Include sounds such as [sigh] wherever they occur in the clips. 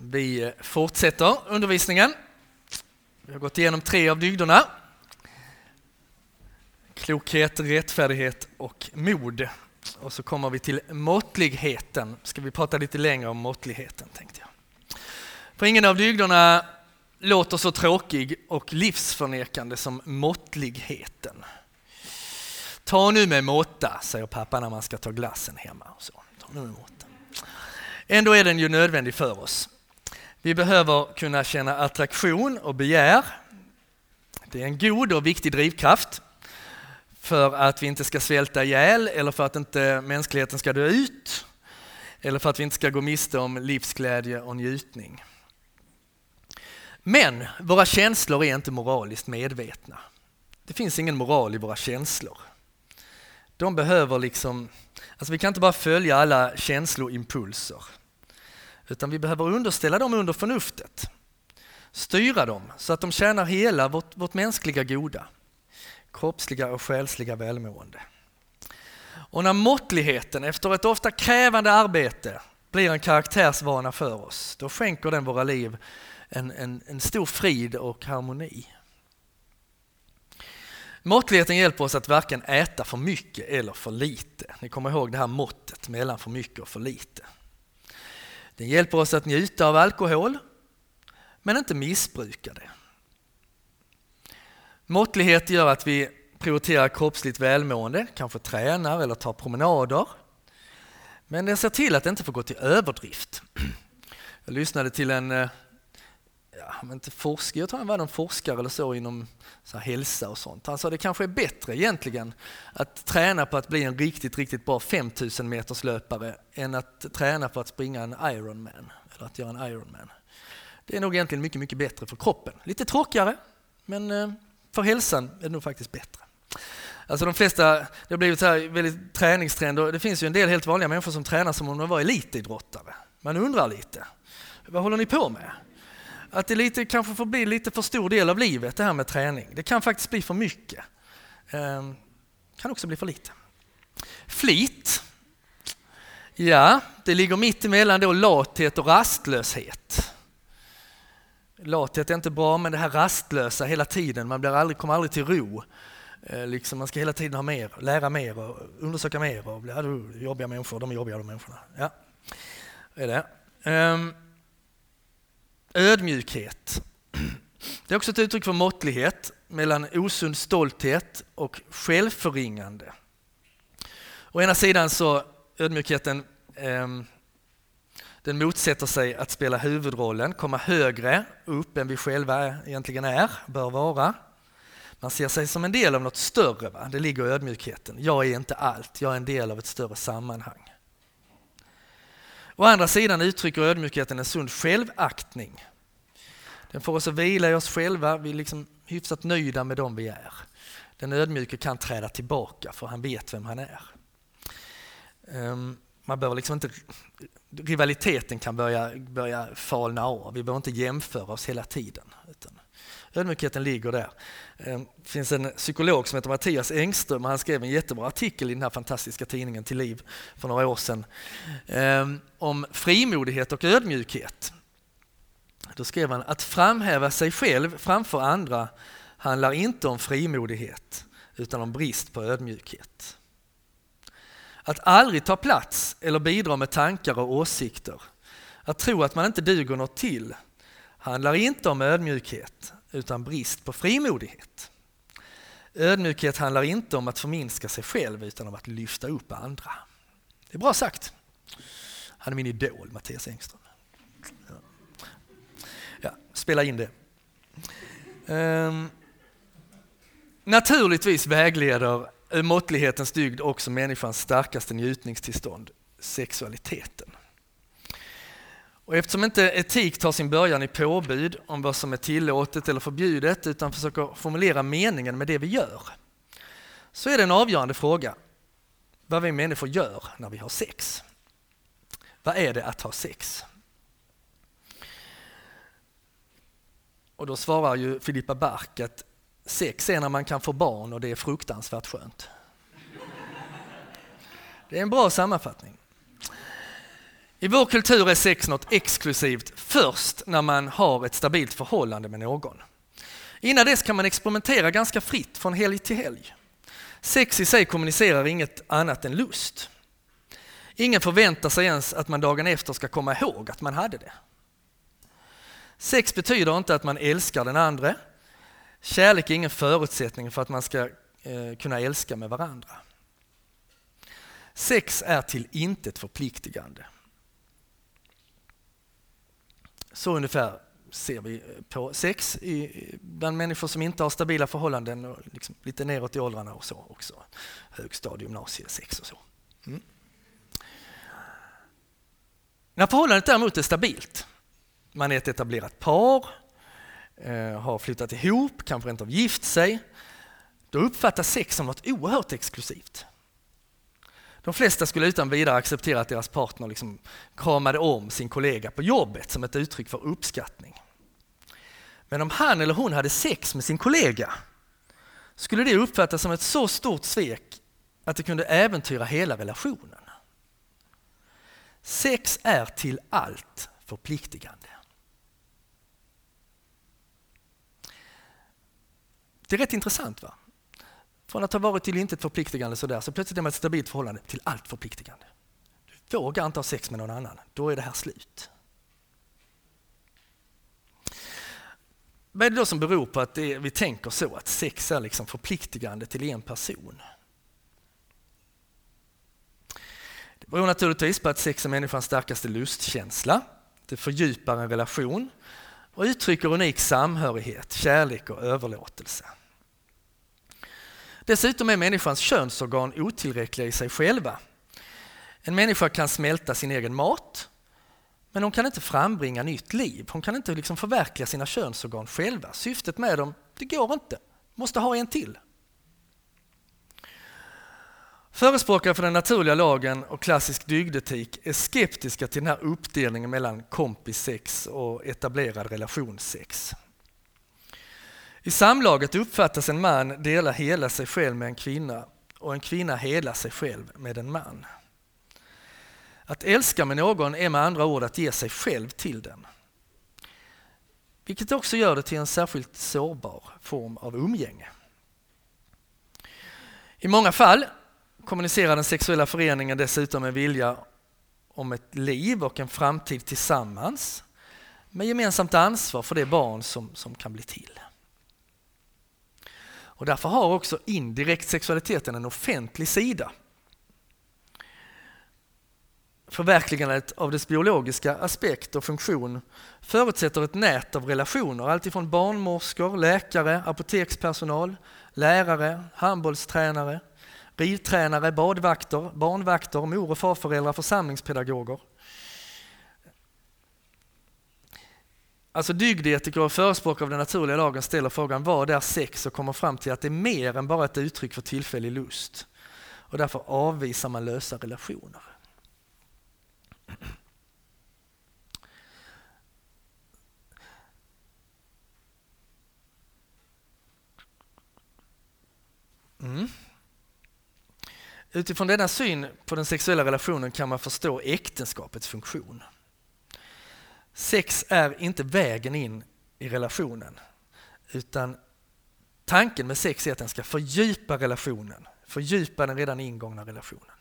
Vi fortsätter undervisningen. Vi har gått igenom tre av dygderna. Klokhet, rättfärdighet och mod. Och så kommer vi till måttligheten. Ska vi prata lite längre om måttligheten tänkte jag. För ingen av dygderna låter så tråkig och livsförnekande som måttligheten. Ta nu med måtta, säger pappa när man ska ta glassen hemma. Så, ta nu med måtta. Ändå är den ju nödvändig för oss. Vi behöver kunna känna attraktion och begär. Det är en god och viktig drivkraft för att vi inte ska svälta ihjäl eller för att inte mänskligheten ska dö ut eller för att vi inte ska gå miste om livsglädje och njutning. Men våra känslor är inte moraliskt medvetna. Det finns ingen moral i våra känslor. De behöver liksom, alltså vi kan inte bara följa alla känsloimpulser. Utan vi behöver underställa dem under förnuftet. Styra dem så att de tjänar hela vårt, vårt mänskliga goda. Kroppsliga och själsliga välmående. Och när måttligheten efter ett ofta krävande arbete blir en karaktärsvana för oss, då skänker den våra liv en, en, en stor frid och harmoni. Måttligheten hjälper oss att varken äta för mycket eller för lite. Ni kommer ihåg det här måttet mellan för mycket och för lite. Den hjälper oss att njuta av alkohol, men inte missbruka det. Måttlighet gör att vi prioriterar kroppsligt välmående, kanske tränar eller tar promenader. Men den ser till att det inte får gå till överdrift. Jag lyssnade till en eh, men inte forskare, jag tror han var någon forskare eller så inom så hälsa och sånt. Han sa det kanske är bättre egentligen att träna på att bli en riktigt, riktigt bra 5000 meters löpare än att träna på att springa en Ironman eller att göra en Ironman. Det är nog egentligen mycket, mycket bättre för kroppen. Lite tråkigare, men eh, för hälsan är det nog faktiskt bättre. Alltså de flesta, det har blivit så här väldigt träningstrend och det finns ju en del helt vanliga människor som tränar som om de var elitidrottare. Man undrar lite, vad håller ni på med? Att det lite, kanske får bli lite för stor del av livet det här med träning. Det kan faktiskt bli för mycket. Eh, kan också bli för lite. Flit. Ja, det ligger mitt emellan då lathet och rastlöshet. Lathet är inte bra, men det här rastlösa hela tiden, man blir aldrig, kommer aldrig till ro. Eh, liksom, man ska hela tiden ha mer, lära mer och undersöka mer. Och bli, ja, jobbiga människor, de är jobbiga de människorna. Ja, det är det. Um, Ödmjukhet. Det är också ett uttryck för måttlighet mellan osund stolthet och självförringande. Å ena sidan så ödmjukheten eh, den motsätter sig att spela huvudrollen, komma högre upp än vi själva egentligen är, bör vara. Man ser sig som en del av något större, va? det ligger i ödmjukheten. Jag är inte allt, jag är en del av ett större sammanhang. Å andra sidan uttrycker ödmjukheten en sund självaktning. Den får oss att vila i oss själva, vi är liksom hyfsat nöjda med dem vi är. Den ödmjuke kan träda tillbaka för han vet vem han är. Ehm, man behöver liksom inte, rivaliteten kan börja, börja falna av, vi behöver inte jämföra oss hela tiden. Ödmjukheten ligger där. Ehm, det finns en psykolog som heter Mattias Engström och han skrev en jättebra artikel i den här fantastiska tidningen Till liv för några år sedan ehm, om frimodighet och ödmjukhet. Då skrev han att framhäva sig själv framför andra handlar inte om frimodighet utan om brist på ödmjukhet. Att aldrig ta plats eller bidra med tankar och åsikter, att tro att man inte duger något till, handlar inte om ödmjukhet utan brist på frimodighet. Ödmjukhet handlar inte om att förminska sig själv utan om att lyfta upp andra. Det är bra sagt. Han är min idol, Mattias Engström. Ja. ja spela in det. Um, naturligtvis vägleder måttlighetens dygd också människans starkaste njutningstillstånd, sexualiteten. Och eftersom inte etik tar sin början i påbud om vad som är tillåtet eller förbjudet utan försöker formulera meningen med det vi gör, så är det en avgörande fråga vad vi människor gör när vi har sex. Vad är det att ha sex? Och då svarar ju Filippa Bark att sex är när man kan få barn och det är fruktansvärt skönt. Det är en bra sammanfattning. I vår kultur är sex något exklusivt först när man har ett stabilt förhållande med någon. Innan dess kan man experimentera ganska fritt från helg till helg. Sex i sig kommunicerar inget annat än lust. Ingen förväntar sig ens att man dagen efter ska komma ihåg att man hade det. Sex betyder inte att man älskar den andra. Kärlek är ingen förutsättning för att man ska eh, kunna älska med varandra. Sex är till intet förpliktigande. Så ungefär ser vi på sex i, bland människor som inte har stabila förhållanden och liksom lite neråt i åldrarna och så också. Högstadie, gymnasiesex och så. Mm. När förhållandet däremot är stabilt, man är ett etablerat par, eh, har flyttat ihop, kanske rent av gift sig, då uppfattas sex som något oerhört exklusivt. De flesta skulle utan vidare acceptera att deras partner liksom kramade om sin kollega på jobbet som ett uttryck för uppskattning. Men om han eller hon hade sex med sin kollega skulle det uppfattas som ett så stort svek att det kunde äventyra hela relationen. Sex är till allt förpliktigande. Det är rätt intressant va? Från att ha varit till intet förpliktigande sådär, så plötsligt är man ett stabilt förhållande till allt förpliktigande. Du vågar inte ha sex med någon annan, då är det här slut. Vad är det då som beror på att det, vi tänker så, att sex är liksom förpliktigande till en person? Det beror naturligtvis på att sex är människans starkaste lustkänsla. Det fördjupar en relation och uttrycker unik samhörighet, kärlek och överlåtelse. Dessutom är människans könsorgan otillräckliga i sig själva. En människa kan smälta sin egen mat, men hon kan inte frambringa nytt liv. Hon kan inte liksom förverkliga sina könsorgan själva. Syftet med dem, det går inte. Måste ha en till. Förespråkare för den naturliga lagen och klassisk dygdetik är skeptiska till den här uppdelningen mellan kompissex och etablerad relationssex. I samlaget uppfattas en man dela hela sig själv med en kvinna och en kvinna hela sig själv med en man. Att älska med någon är med andra ord att ge sig själv till den. Vilket också gör det till en särskilt sårbar form av umgänge. I många fall kommunicerar den sexuella föreningen dessutom en vilja om ett liv och en framtid tillsammans med gemensamt ansvar för det barn som, som kan bli till. Och därför har också indirekt sexualiteten en offentlig sida. Förverkligandet av dess biologiska aspekt och funktion förutsätter ett nät av relationer, alltifrån barnmorskor, läkare, apotekspersonal, lärare, handbollstränare, ridtränare, badvakter, barnvakter, mor och farföräldrar, församlingspedagoger. Alltså dygdetiker och förespråkare av den naturliga lagen ställer frågan vad är sex och kommer fram till att det är mer än bara ett uttryck för tillfällig lust. Och därför avvisar man lösa relationer. Mm. Utifrån denna syn på den sexuella relationen kan man förstå äktenskapets funktion. Sex är inte vägen in i relationen, utan tanken med sex är att den ska fördjupa relationen, fördjupa den redan ingångna relationen.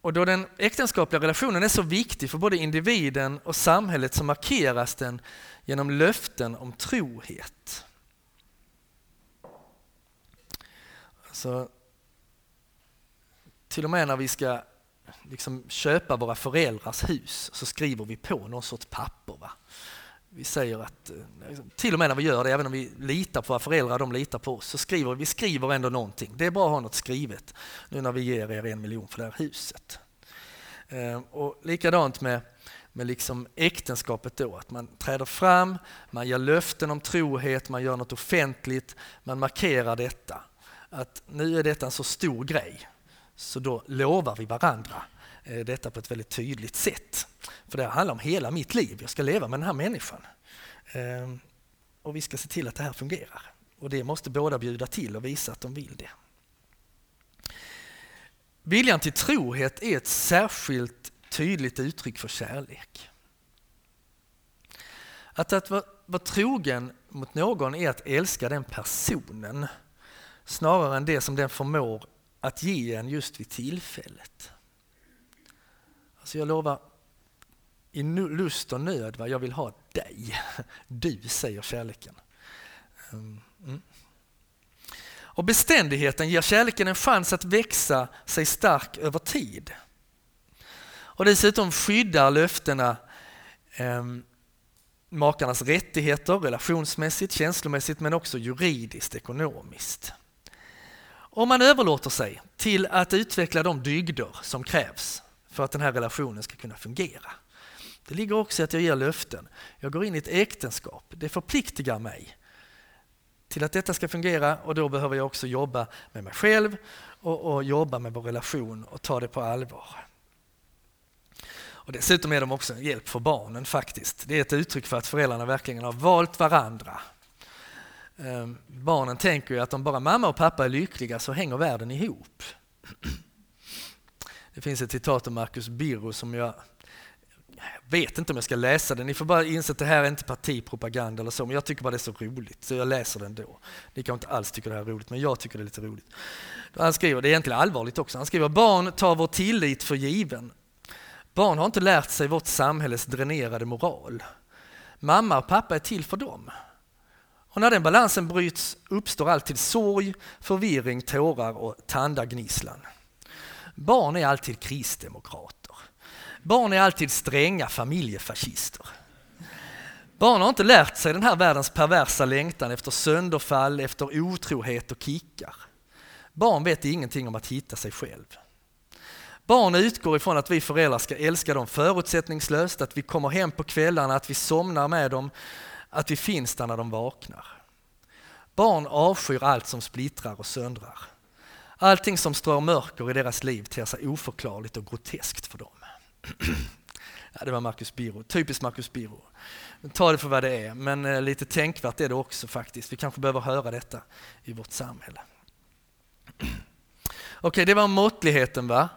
Och då den äktenskapliga relationen är så viktig för både individen och samhället så markeras den genom löften om trohet. Så, till och med när vi ska liksom köpa våra föräldrars hus så skriver vi på någon sorts papper. Va? Vi säger att, eh, liksom, till och med när vi gör det, även om vi litar på våra föräldrar, de litar på oss, så skriver vi skriver ändå någonting. Det är bra att ha något skrivet nu när vi ger er en miljon för det här huset. Eh, och likadant med, med liksom äktenskapet då, att man träder fram, man ger löften om trohet, man gör något offentligt, man markerar detta. Att nu är detta en så stor grej, så då lovar vi varandra eh, detta på ett väldigt tydligt sätt. För det handlar om hela mitt liv, jag ska leva med den här människan. Ehm, och vi ska se till att det här fungerar. Och det måste båda bjuda till och visa att de vill det. viljan till trohet är ett särskilt tydligt uttryck för kärlek. Att, att vara, vara trogen mot någon är att älska den personen snarare än det som den förmår att ge en just vid tillfället. Alltså jag lovar, i lust och nöd, vad jag vill ha dig. Du, säger kärleken. Mm, mm. Och beständigheten ger kärleken en chans att växa sig stark över tid. Och dessutom skyddar löftena eh, makarnas rättigheter relationsmässigt, känslomässigt men också juridiskt, ekonomiskt. Om man överlåter sig till att utveckla de dygder som krävs för att den här relationen ska kunna fungera. Det ligger också i att jag ger löften. Jag går in i ett äktenskap. Det förpliktigar mig till att detta ska fungera och då behöver jag också jobba med mig själv och, och jobba med vår relation och ta det på allvar. Och dessutom är de också en hjälp för barnen faktiskt. Det är ett uttryck för att föräldrarna verkligen har valt varandra. Ehm, barnen tänker ju att om bara mamma och pappa är lyckliga så hänger världen ihop. [clears throat] Det finns ett citat av Marcus Birro som jag vet inte om jag ska läsa det. Ni får bara inse att det här är inte partipropaganda eller så, men jag tycker bara det är så roligt, så jag läser det ändå. Ni kanske inte alls tycker det här är roligt, men jag tycker det är lite roligt. Han skriver, det är egentligen allvarligt också, han skriver barn tar vår tillit för given. Barn har inte lärt sig vårt samhälles dränerade moral. Mamma och pappa är till för dem. Och när den balansen bryts uppstår alltid sorg, förvirring, tårar och tandagnisslan. Barn är alltid kristdemokrater. Barn är alltid stränga familjefascister. Barn har inte lärt sig den här världens perversa längtan efter sönderfall, efter otrohet och kickar. Barn vet ingenting om att hitta sig själv. Barn utgår ifrån att vi föräldrar ska älska dem förutsättningslöst, att vi kommer hem på kvällarna, att vi somnar med dem, att vi finns där när de vaknar. Barn avskyr allt som splittrar och söndrar. Allting som strör mörker i deras liv ter sig oförklarligt och groteskt för dem. [clears throat] Ja, det var Marcus Biro, typiskt Marcus Biro. Ta det för vad det är, men eh, lite tänkvärt är det också faktiskt. Vi kanske behöver höra detta i vårt samhälle. [clears throat] Okej, okay, det var måttligheten va?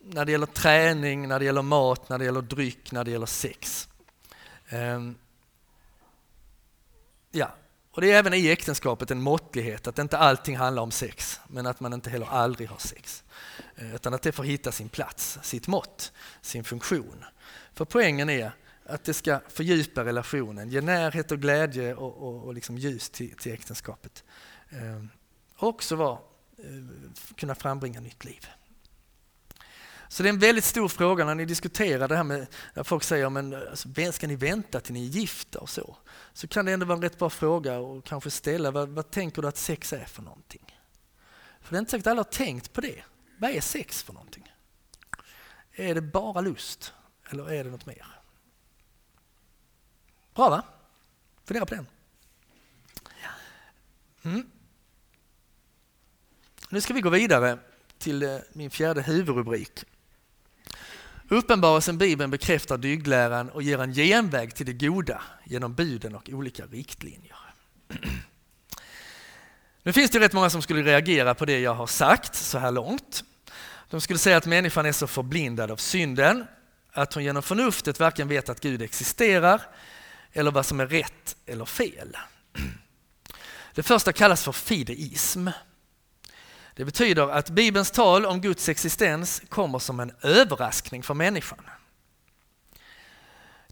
När det gäller träning, när det gäller mat, när det gäller dryck, när det gäller sex. Um, ja, och det är även i äktenskapet en måttlighet, att inte allting handlar om sex, men att man inte heller aldrig har sex. Eh, utan att det får hitta sin plats, sitt mått, sin funktion. För poängen är att det ska fördjupa relationen, ge närhet och glädje och, och, och liksom ljus till, till äktenskapet. Eh, och också vara, eh, kunna frambringa nytt liv. Så det är en väldigt stor fråga när ni diskuterar det här med, när folk säger men alltså, ska ni vänta till ni är gifta och så? Så kan det ändå vara en rätt bra fråga och kanske ställa, vad, vad tänker du att sex är för någonting? För det är inte säkert alla har tänkt på det. Vad är sex för någonting? Är det bara lust eller är det något mer? Bra va? Fundera på den. Mm. Nu ska vi gå vidare till eh, min fjärde huvudrubrik. Uppenbarelsen Bibeln bekräftar dygdläran och ger en genväg till det goda genom buden och olika riktlinjer. Nu finns det rätt många som skulle reagera på det jag har sagt så här långt. De skulle säga att människan är så förblindad av synden att hon genom förnuftet varken vet att Gud existerar eller vad som är rätt eller fel. Det första kallas för fideism. Det betyder att Bibelns tal om Guds existens kommer som en överraskning för människan.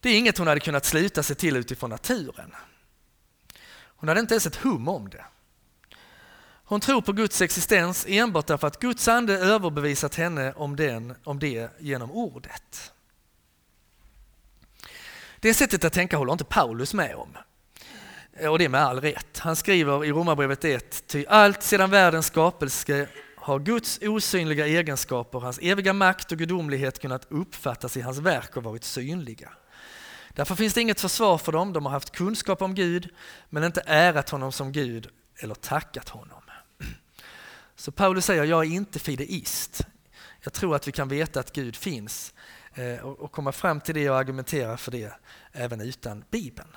Det är inget hon hade kunnat sluta sig till utifrån naturen. Hon hade inte ens ett hum om det. Hon tror på Guds existens enbart därför att Guds ande överbevisat henne om, den, om det genom ordet. Det sättet att tänka håller inte Paulus med om. Och det med all rätt. Han skriver i Romarbrevet 1, ty allt sedan världens skapelse har Guds osynliga egenskaper, hans eviga makt och gudomlighet kunnat uppfattas i hans verk och varit synliga. Därför finns det inget försvar för dem, de har haft kunskap om Gud men inte ärat honom som Gud eller tackat honom. Så Paulus säger, jag är inte fideist. Jag tror att vi kan veta att Gud finns eh, och komma fram till det och argumentera för det även utan Bibeln.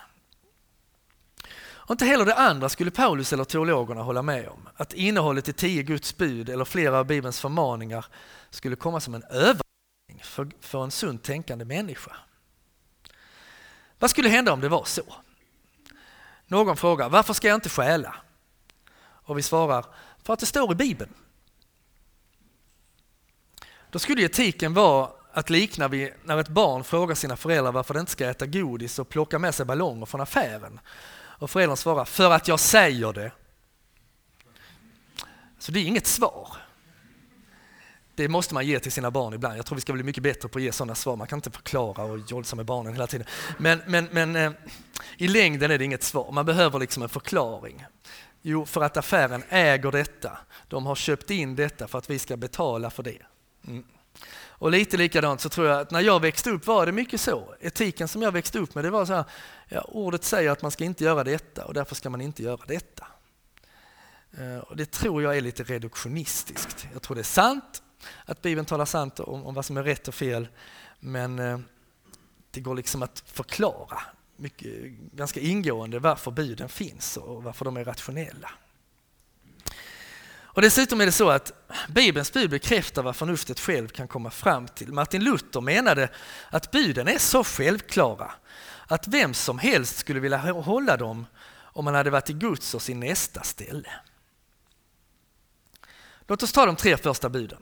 Och inte heller det andra skulle Paulus eller teologerna hålla med om. Att innehållet i tio Guds bud eller flera av Bibelns förmaningar skulle komma som en överraskning för, för en sunt tänkande människa. Vad skulle hända om det var så? Någon frågar, varför ska jag inte stjäla? Och vi svarar, för att det står i Bibeln. Då skulle etiken vara att likna vid när ett barn frågar sina föräldrar varför det inte ska äta godis och plocka med sig ballonger från affären. Och föräldern svarar, för att jag säger det. Så det är inget svar. Det måste man ge till sina barn ibland. Jag tror vi ska bli mycket bättre på att ge sådana svar. Man kan inte förklara och jolsa med barnen hela tiden. Men, men, men eh, i längden är det inget svar. Man behöver liksom en förklaring. Jo, för att affären äger detta. De har köpt in detta för att vi ska betala för det. Mm. Och lite likadant så tror jag att när jag växte upp var det mycket så. Etiken som jag växte upp med det var så här, ja, ordet säger att man ska inte göra detta och därför ska man inte göra detta. Eh, och det tror jag är lite reduktionistiskt. Jag tror det är sant att Bibeln talar sant om, om vad som är rätt och fel men eh, det går liksom att förklara mycket, ganska ingående varför buden finns och varför de är rationella. Och dessutom är det så att Bibelns bud bekräftar vad förnuftet själv kan komma fram till. Martin Luther menade att buden är så självklara att vem som helst skulle vilja hålla dem om man hade varit i Guds och sin nästa ställe. Låt oss ta de tre första buden.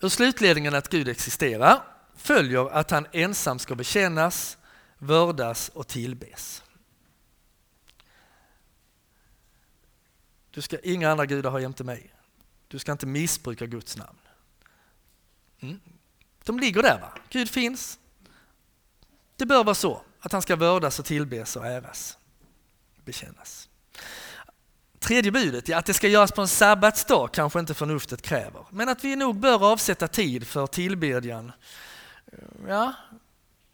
Ur slutledningen att Gud existerar följer att han ensam ska bekännas, vördas och tillbes. Du ska inga andra gudar ha jämte mig. Du ska inte missbruka Guds namn. Mm. De ligger där. Va? Gud finns. Det bör vara så att han ska vördas och tillbes och äras. Bekännas. Tredje budet, ja, att det ska göras på en sabbatsdag kanske inte förnuftet kräver. Men att vi nog bör avsätta tid för tillbedjan. Ja,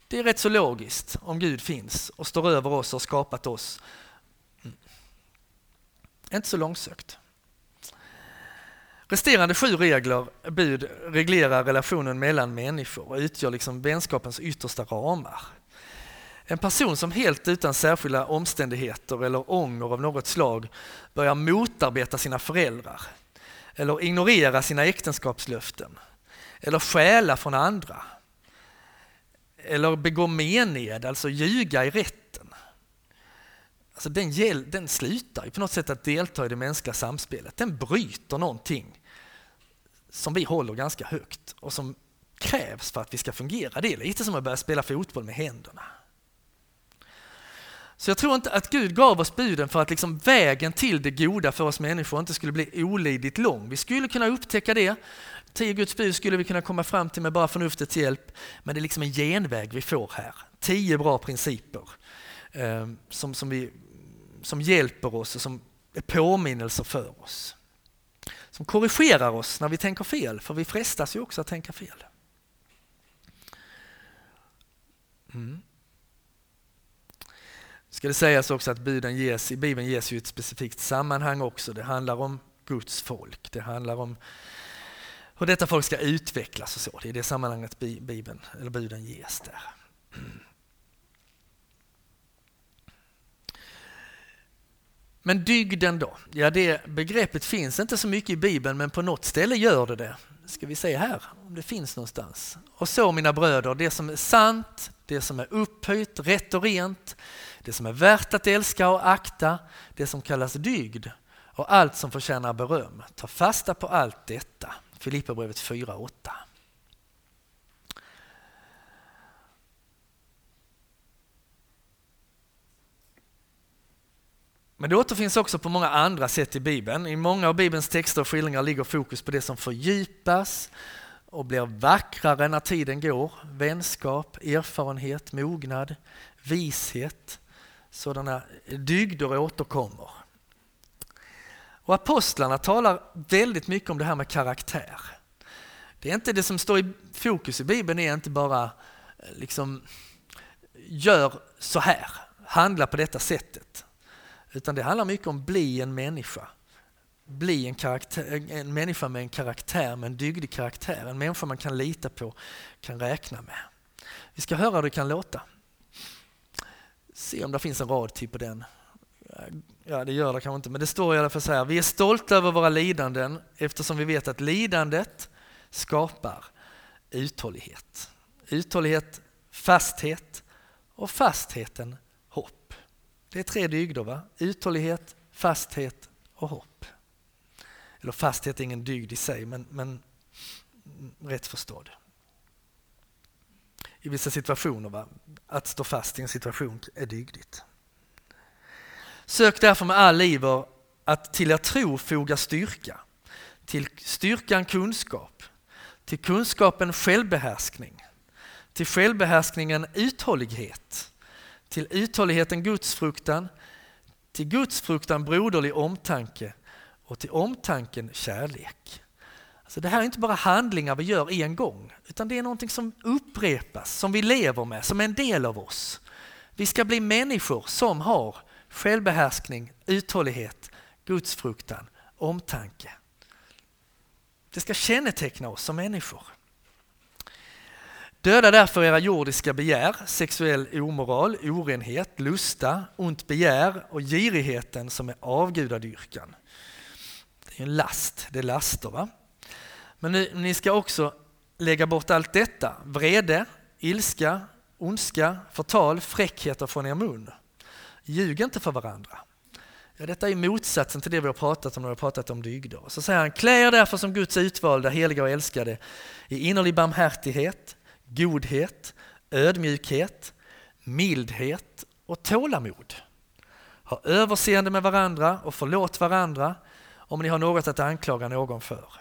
det är rätt så logiskt om Gud finns och står över oss och skapat oss inte så långsökt. Resterande sju regler, bud, reglerar relationen mellan människor och utgör liksom vänskapens yttersta ramar. En person som helt utan särskilda omständigheter eller ånger av något slag börjar motarbeta sina föräldrar eller ignorera sina äktenskapslöften eller stjäla från andra eller begå mened, alltså ljuga i rätten Alltså den, den slutar på något sätt att delta i det mänskliga samspelet. Den bryter någonting som vi håller ganska högt och som krävs för att vi ska fungera. Det är lite som att börja spela fotboll med händerna. Så jag tror inte att Gud gav oss buden för att liksom vägen till det goda för oss människor inte skulle bli olidligt lång. Vi skulle kunna upptäcka det. Tio Guds bud skulle vi kunna komma fram till med bara förnuftets hjälp. Men det är liksom en genväg vi får här. Tio bra principer eh, som, som vi som hjälper oss och som är påminnelser för oss. Som korrigerar oss när vi tänker fel, för vi frestas ju också att tänka fel. Mm. Ska det sägas också att buden ges, i Bibeln ges ju ett specifikt sammanhang också. Det handlar om Guds folk. Det handlar om hur detta folk ska utvecklas och så. Det är det sammanhanget Bibeln, eller buden ges där. Men dygden då? Ja, det begreppet finns inte så mycket i Bibeln, men på något ställe gör det det. Ska vi se här om det finns någonstans. Och så mina bröder, det som är sant, det som är upphöjt, rätt och rent, det som är värt att älska och akta, det som kallas dygd och allt som förtjänar beröm. Ta fasta på allt detta. Filipperbrevet 4.8. Men det återfinns också på många andra sätt i Bibeln. I många av Bibelns texter och skildringar ligger fokus på det som fördjupas och blir vackrare när tiden går. Vänskap, erfarenhet, mognad, vishet. Sådana dygder återkommer. Och apostlarna talar väldigt mycket om det här med karaktär. Det är inte det som står i fokus i Bibeln är inte bara eh, liksom gör så här, handla på detta sättet. Utan det handlar mycket om bli en människa. Bli en, karaktär, en människa med en karaktär, med en dygdig karaktär. En människa man kan lita på, kan räkna med. Vi ska höra hur det kan låta. Se om det finns en rad till på den Ja, det gör det kanske inte, men det står i alla fall så här. Vi är stolta över våra lidanden eftersom vi vet att lidandet skapar uthållighet. Uthållighet, fasthet och fastheten. Det är tre dygder. Va? Uthållighet, fasthet och hopp. Eller fasthet är ingen dygd i sig, men, men rätt förstådd. I vissa situationer, va? att stå fast i en situation är dygdigt. Sök därför med all iver att till er tro foga styrka, till styrkan kunskap, till kunskapen självbehärskning, till självbehärskningen uthållighet, till uthålligheten gudsfruktan, till gudsfruktan broderlig omtanke och till omtanken kärlek. Alltså det här är inte bara handlingar vi gör en gång, utan det är någonting som upprepas, som vi lever med, som är en del av oss. Vi ska bli människor som har självbehärskning, uthållighet, gudsfruktan, omtanke. Det ska känneteckna oss som människor. Döda därför era jordiska begär, sexuell omoral, orenhet, lusta, ont begär och girigheten som är avgudadyrkan. Det är en last, det är laster. Va? Men ni, ni ska också lägga bort allt detta, vrede, ilska, ondska, förtal, fräckheter från er mun. Ljug inte för varandra. Ja, detta är motsatsen till det vi har pratat om när vi har pratat om dygder. Så säger han, klä er därför som Guds utvalda, heliga och älskade i innerlig barmhärtighet, godhet, ödmjukhet, mildhet och tålamod. Ha överseende med varandra och förlåt varandra om ni har något att anklaga någon för.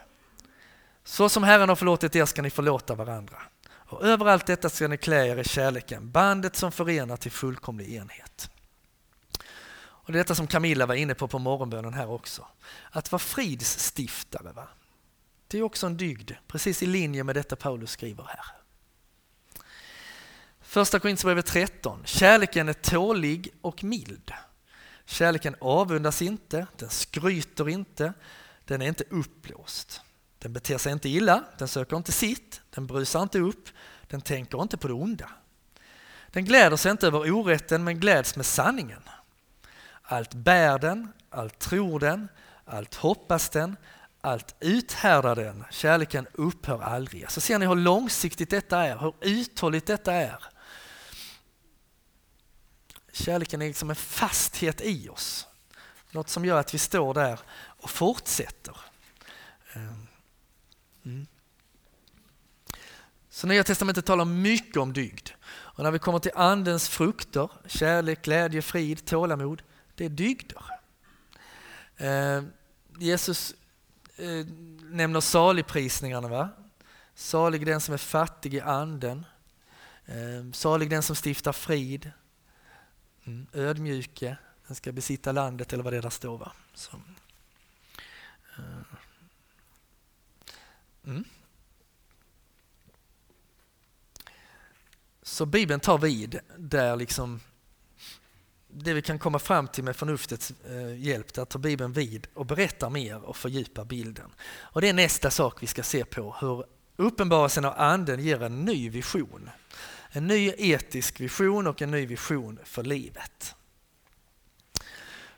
Så som Herren har förlåtit er ska ni förlåta varandra. Och överallt detta ska ni klä er i kärleken, bandet som förenar till fullkomlig enhet. Och Det är detta som Camilla var inne på på morgonbönen här också. Att vara fridsstiftare. Va? Det är också en dygd, precis i linje med detta Paulus skriver här. Första Korinthierbrevet 13. Kärleken är tålig och mild. Kärleken avundas inte, den skryter inte, den är inte uppblåst. Den beter sig inte illa, den söker inte sitt, den brusar inte upp, den tänker inte på det onda. Den gläder sig inte över orätten men gläds med sanningen. Allt bär den, allt tror den, allt hoppas den, allt uthärdar den. Kärleken upphör aldrig. Så ser ni hur långsiktigt detta är, hur uthålligt detta är. Kärleken är liksom en fasthet i oss. Något som gör att vi står där och fortsätter. Ehm, mm. Så Nya Testamentet talar mycket om dygd. Och när vi kommer till Andens frukter, kärlek, glädje, frid, tålamod, det är dygder. Eh, Jesus eh, nämner saligprisningarna. Va? Salig den som är fattig i anden. Eh, salig den som stiftar frid. Mm. Ödmjuke, den ska besitta landet eller vad det är där står. Va? Så. Eh, mm. Så Bibeln tar vid där liksom det vi kan komma fram till med förnuftets eh, hjälp, där tar Bibeln vid och berättar mer och fördjupar bilden. Och det är nästa sak vi ska se på, hur uppenbarelsen av anden ger en ny vision en ny etisk vision och en ny vision för livet.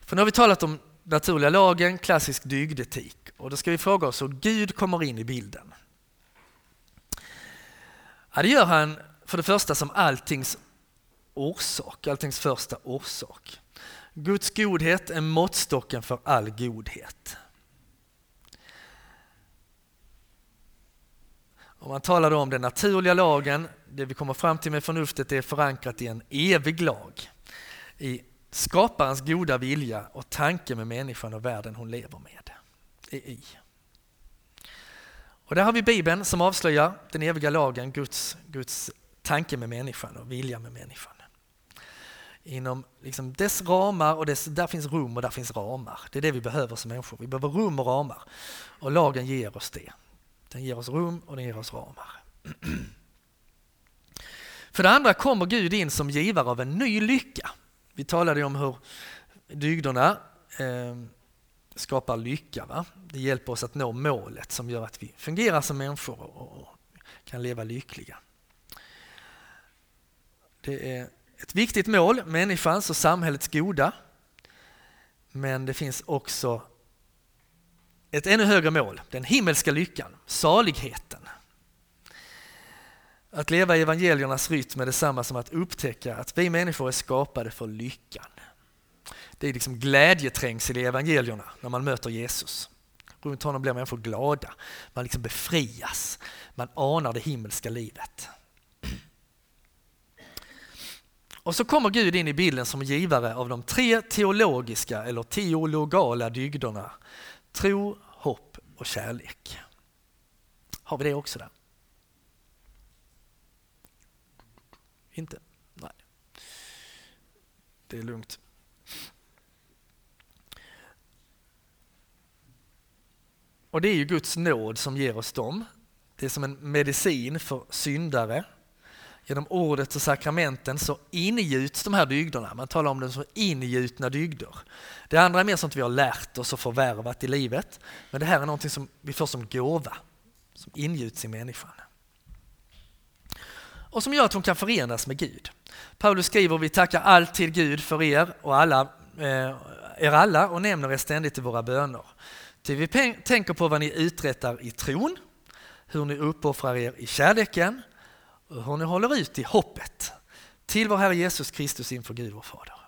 För nu har vi talat om naturliga lagen, klassisk dygdetik och då ska vi fråga oss hur Gud kommer in i bilden. Ja, det gör han för det första som alltings orsak, alltings första orsak. Guds godhet är måttstocken för all godhet. Om man talar om den naturliga lagen, det vi kommer fram till med förnuftet är förankrat i en evig lag. I skaparens goda vilja och tanke med människan och världen hon lever med. I. Och där har vi Bibeln som avslöjar den eviga lagen, Guds, Guds tanke med människan och vilja med människan. Inom liksom dess ramar, och dess, där finns rum och där finns ramar. Det är det vi behöver som människor. Vi behöver rum och ramar. Och lagen ger oss det. Den ger oss rum och den ger oss ramar. [clears throat] För det andra kommer Gud in som givare av en ny lycka. Vi talade om hur dygderna eh, skapar lycka. Va? Det hjälper oss att nå målet som gör att vi fungerar som människor och kan leva lyckliga. Det är ett viktigt mål, människans och samhällets goda. Men det finns också ett ännu högre mål, den himmelska lyckan, saligheten. Att leva i evangeliernas rytm är detsamma som att upptäcka att vi människor är skapade för lyckan. Det är liksom glädjeträngsel i evangelierna när man möter Jesus. Runt honom blir människor glada, man liksom befrias, man anar det himmelska livet. Och så kommer Gud in i bilden som givare av de tre teologiska eller teologala dygderna. Tro, hopp och kärlek. Har vi det också där? Inte? Nej. Det är lugnt. Och det är ju Guds nåd som ger oss dem. Det är som en medicin för syndare. Genom ordet och sakramenten så ingjuts de här dygderna. Man talar om dem som ingjutna dygder. Det andra är mer sånt vi har lärt oss och förvärvat i livet. Men det här är någonting som vi får som gåva, som ingjuts i människan. Och som gör att hon kan förenas med Gud. Paulus skriver vi tackar alltid Gud för er och alla, eh, er alla och nämner er ständigt i våra böner. Ty vi tänker på vad ni uträttar i tron, hur ni uppoffrar er i kärleken och hur ni håller ut i hoppet till vår Herre Jesus Kristus inför Gud vår Fader.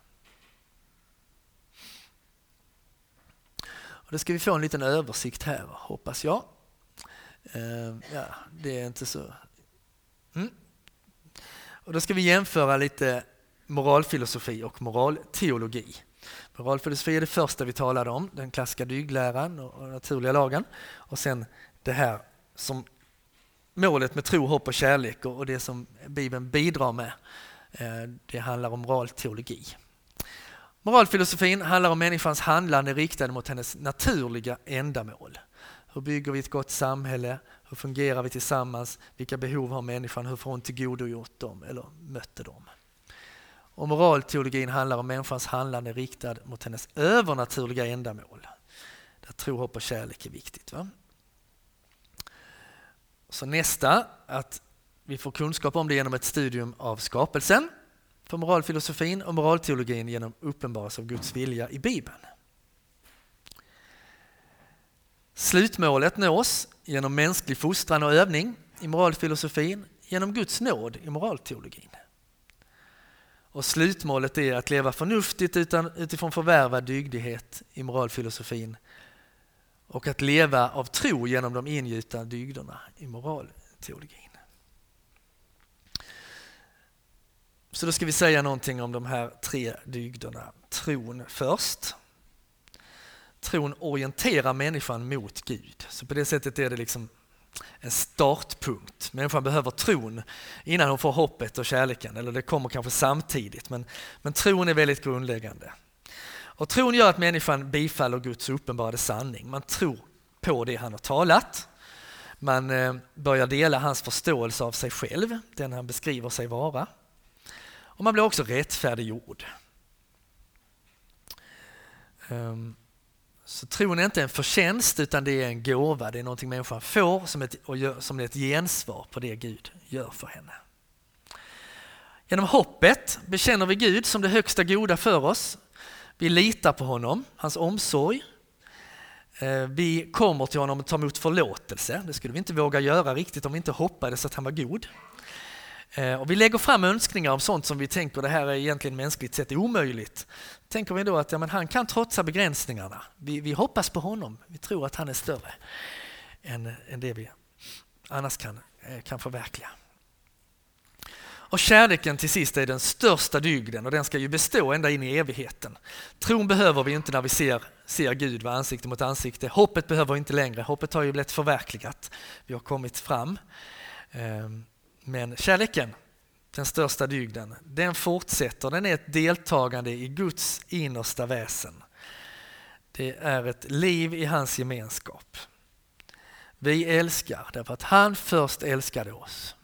Och då ska vi få en liten översikt här, hoppas jag. Eh, ja, det är inte så... Mm. Och då ska vi jämföra lite moralfilosofi och moralteologi. Moralfilosofi är det första vi talade om, den klassiska dygdläran och naturliga lagen. Och sen det här som målet med tro, hopp och kärlek och det som Bibeln bidrar med. Eh, det handlar om moralteologi. Moralfilosofin handlar om människans handlande riktade mot hennes naturliga ändamål. Hur bygger vi ett gott samhälle? Hur fungerar vi tillsammans? Vilka behov har människan? Hur får hon tillgodogjort dem eller mötte dem? Och moralteologin handlar om människans handlande riktad mot hennes övernaturliga ändamål. Där tro, hopp och kärlek är viktigt. Va? Så nästa, att vi får kunskap om det genom ett studium av skapelsen för moralfilosofin och moralteologin genom uppenbarelse av Guds vilja i Bibeln. Slutmålet nås genom mänsklig fostran och övning i moralfilosofin, genom Guds nåd i moralteologin. Och slutmålet är att leva förnuftigt utan, utifrån förvärvad dygdighet i moralfilosofin och att leva av tro genom de ingjutna dygderna i moralteologin. Så då ska vi säga någonting om de här tre dygderna. Tron först. Tron orienterar människan mot Gud. Så på det sättet är det liksom en startpunkt. Människan behöver tron innan hon får hoppet och kärleken. Eller det kommer kanske samtidigt, men, men tron är väldigt grundläggande. Och tron gör att människan bifaller Guds uppenbarade sanning. Man tror på det han har talat. Man eh, börjar dela hans förståelse av sig själv, den han beskriver sig vara. Och man blir också rättfärdiggjord. Um, så tron är inte en förtjänst utan det är en gåva, det är någonting människan får som ett, och gör, som ett gensvar på det Gud gör för henne. Genom hoppet bekänner vi Gud som det högsta goda för oss. Vi litar på honom, hans omsorg. Eh, vi kommer till honom och tar emot förlåtelse. Det skulle vi inte våga göra riktigt om vi inte hoppades att han var god. Eh, och vi lägger fram önskningar om sånt som vi tänker det här är egentligen mänskligt sett omöjligt. Tänker vi då att ja, men han kan trotsa begränsningarna. Vi, vi hoppas på honom. Vi tror att han är större än, än det vi annars kan, eh, kan förverkliga. Och kärleken till sist är den största dygden och den ska ju bestå ända in i evigheten. Tron behöver vi inte när vi ser, ser Gud va, ansikte mot ansikte. Hoppet behöver vi inte längre. Hoppet har ju blivit förverkligat. Vi har kommit fram. Ehm, men kärleken, den största dygden, den fortsätter. Den är ett deltagande i Guds innersta väsen. Det är ett liv i hans gemenskap. Vi älskar därför att han först älskade oss.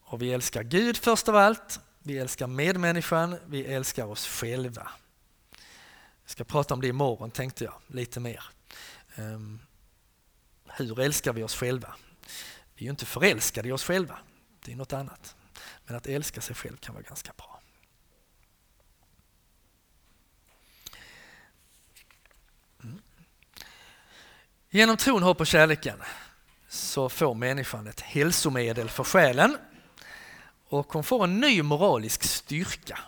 Och vi älskar Gud först av allt, vi älskar medmänniskan, vi älskar oss själva. Jag ska prata om det imorgon tänkte jag, lite mer. Um, hur älskar vi oss själva? Vi är ju inte förälskade i oss själva, det är något annat. Men att älska sig själv kan vara ganska bra. Mm. Genom tron, hopp och kärleken så får människan ett hälsomedel för själen och hon får en ny moralisk styrka.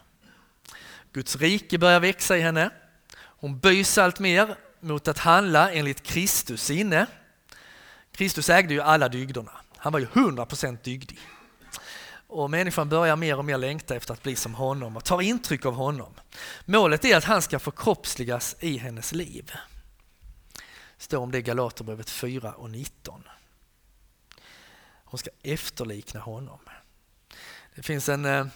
Guds rike börjar växa i henne. Hon böjs allt mer mot att handla enligt Kristus sinne Kristus ägde ju alla dygderna. Han var ju 100% dygdig. Och människan börjar mer och mer längta efter att bli som honom och tar intryck av honom. Målet är att han ska förkroppsligas i hennes liv. Det står om det i Galaterbrevet 4 och 19. Hon ska efterlikna honom. Det finns en, eh,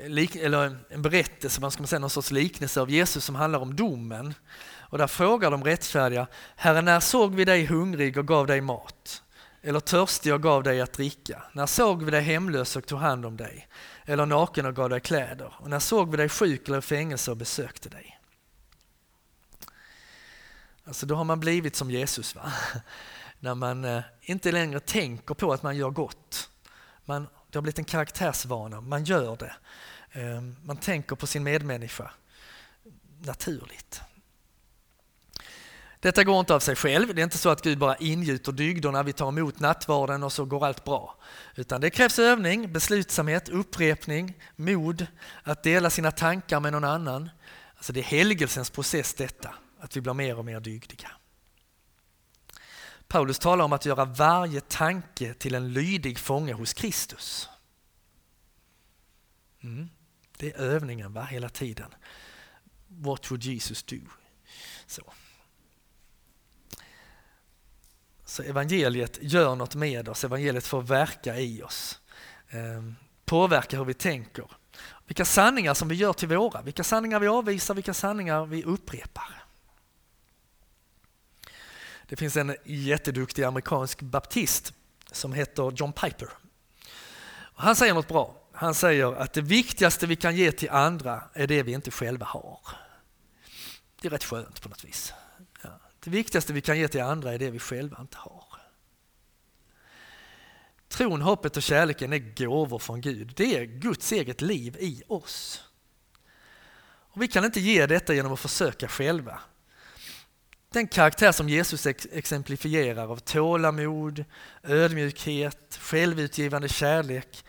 eller en berättelse, man ska säga, någon sorts liknelse av Jesus som handlar om domen. Och där frågar de rättfärdiga, Herre när såg vi dig hungrig och gav dig mat? Eller törstig och gav dig att dricka? När såg vi dig hemlös och tog hand om dig? Eller naken och gav dig kläder? Och när såg vi dig sjuk eller i fängelse och besökte dig? Alltså då har man blivit som Jesus. va? [laughs] När man eh, inte längre tänker på att man gör gott. Man, det har blivit en karaktärsvana, man gör det. Ehm, man tänker på sin medmänniska naturligt. Detta går inte av sig själv. Det är inte så att Gud bara ingjuter dygderna, vi tar emot nattvarden och så går allt bra. Utan det krävs övning, beslutsamhet, upprepning, mod, att dela sina tankar med någon annan. Alltså det är helgelsens process detta, att vi blir mer och mer dygdiga. Paulus talar om att göra varje tanke till en lydig fånge hos Kristus. Mm. Det är övningen va? hela tiden. What would Jesus do? Så. Så evangeliet gör något med oss, evangeliet får verka i oss. Ehm, påverka hur vi tänker. Vilka sanningar som vi gör till våra, vilka sanningar vi avvisar, vilka sanningar vi upprepar. Det finns en jätteduktig amerikansk baptist som heter John Piper. Han säger något bra. Han säger att det viktigaste vi kan ge till andra är det vi inte själva har. Det är rätt skönt på något vis. Det viktigaste vi kan ge till andra är det vi själva inte har. Tron, hoppet och kärleken är gåvor från Gud. Det är Guds eget liv i oss. Och vi kan inte ge detta genom att försöka själva. Den karaktär som Jesus exemplifierar av tålamod, ödmjukhet, självutgivande kärlek,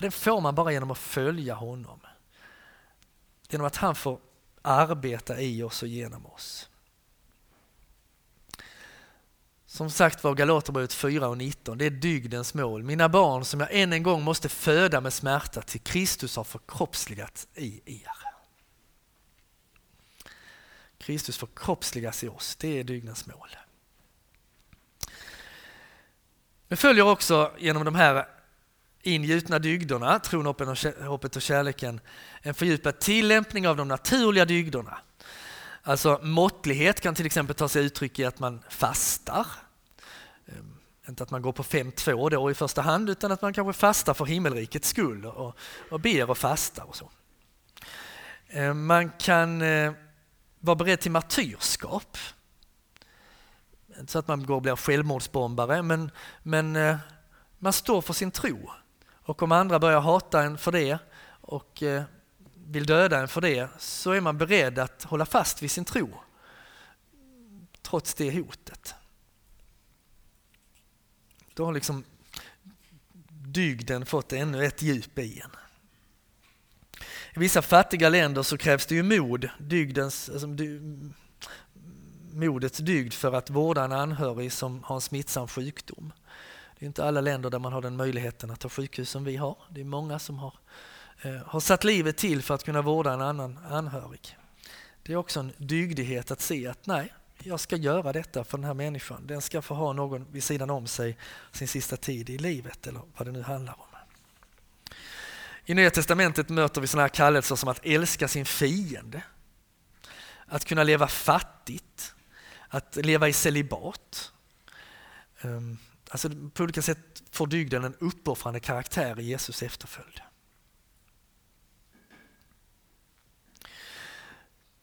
den får man bara genom att följa honom. Genom att han får arbeta i oss och genom oss. Som sagt var Galaterbrevet 4 och 19, det är dygdens mål. Mina barn som jag än en gång måste föda med smärta till Kristus har förkroppsligats i er. Kristus förkroppsligas i oss, det är dygdens mål. Det följer också genom de här ingjutna dygderna, tron, hoppet och kärleken, en fördjupad tillämpning av de naturliga dygderna. Alltså måttlighet kan till exempel ta sig uttryck i att man fastar. Inte att man går på 5-2 då i första hand, utan att man kanske fastar för himmelrikets skull och, och ber och fastar och så. Eh, man kan eh, vara beredd till martyrskap. Inte så att man går och blir självmordsbombare, men, men eh, man står för sin tro. Och om andra börjar hata en för det och vill döda en för det, så är man beredd att hålla fast vid sin tro. Trots det hotet. Då har liksom dygden fått ännu ett djup i en. I vissa fattiga länder så krävs det ju mod, dygdens, alltså, dy, modets dygd för att vårda en anhörig som har en smittsam sjukdom. Det är inte alla länder där man har den möjligheten att ha sjukhus som vi har. Det är många som har, eh, har satt livet till för att kunna vårda en annan anhörig. Det är också en dygdighet att se att nej, jag ska göra detta för den här människan. Den ska få ha någon vid sidan om sig sin sista tid i livet eller vad det nu handlar om. I Nya Testamentet möter vi sådana här kallelser som att älska sin fiende, att kunna leva fattigt, att leva i celibat. Ehm, alltså på olika sätt får dygden en uppoffrande karaktär i Jesus efterföljd.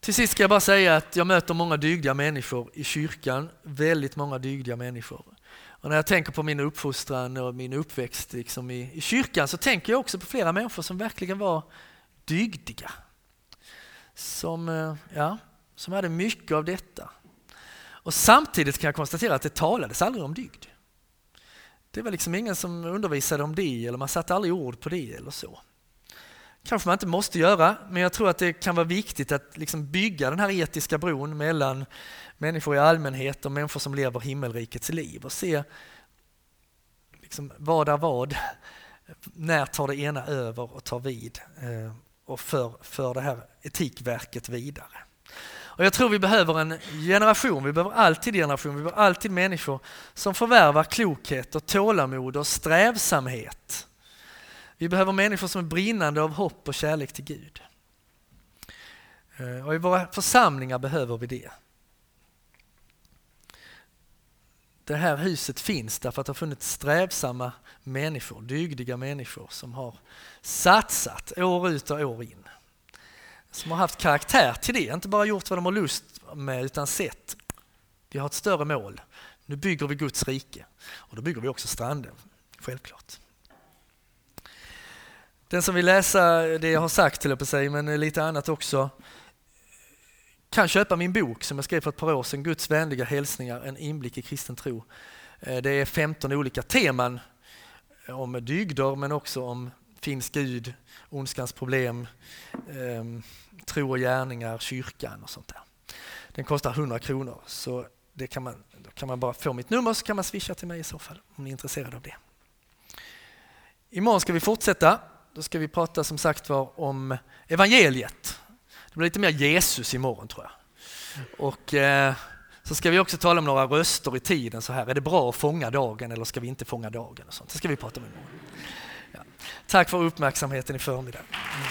Till sist ska jag bara säga att jag möter många dygdiga människor i kyrkan, väldigt många dygdiga människor. Och när jag tänker på min uppfostran och min uppväxt liksom i, i kyrkan så tänker jag också på flera människor som verkligen var dygdiga. Som, eh, ja, som hade mycket av detta. Och samtidigt kan jag konstatera att det talades aldrig om dygd. Det var liksom ingen som undervisade om det eller man satte aldrig ord på det eller så kanske man inte måste göra, men jag tror att det kan vara viktigt att liksom bygga den här etiska bron mellan människor i allmänhet och människor som lever himmelrikets liv och se liksom, vad är vad? När tar det ena över och tar vid eh, och för, för det här etikverket vidare? Och jag tror vi behöver en generation, vi behöver alltid generation, vi behöver alltid människor som förvärvar klokhet och tålamod och strävsamhet. Vi behöver människor som är brinnande av hopp och kärlek till Gud. Eh, och i våra församlingar behöver vi det. Det här huset finns därför att det har funnits strävsamma människor, dygdiga människor som har satsat år ut och år in som har haft karaktär till det, inte bara gjort vad de har lust med utan sett. Vi har ett större mål. Nu bygger vi Guds rike och då bygger vi också stranden, självklart. Den som vill läsa det jag har sagt, till sig, men lite annat också, kan köpa min bok som jag skrev för ett par år sedan, Guds vänliga hälsningar, en inblick i kristen tro. Eh, det är 15 olika teman eh, om dygder men också om finns Gud, ondskans problem, ehm, tro och gärningar, kyrkan och sånt där. Den kostar 100 kronor så det kan man, då kan man bara få mitt nummer så kan man swisha till mig i så fall om ni är intresserade av det. Imorgon ska vi fortsätta. Då ska vi prata som sagt var om evangeliet. Det blir lite mer Jesus imorgon tror jag. Och eh, så ska vi också tala om några röster i tiden. Så här, är det bra att fånga dagen eller ska vi inte fånga dagen? Och sånt. Det ska vi prata om imorgon. Ja. Tack för uppmärksamheten i förmiddag. Mm.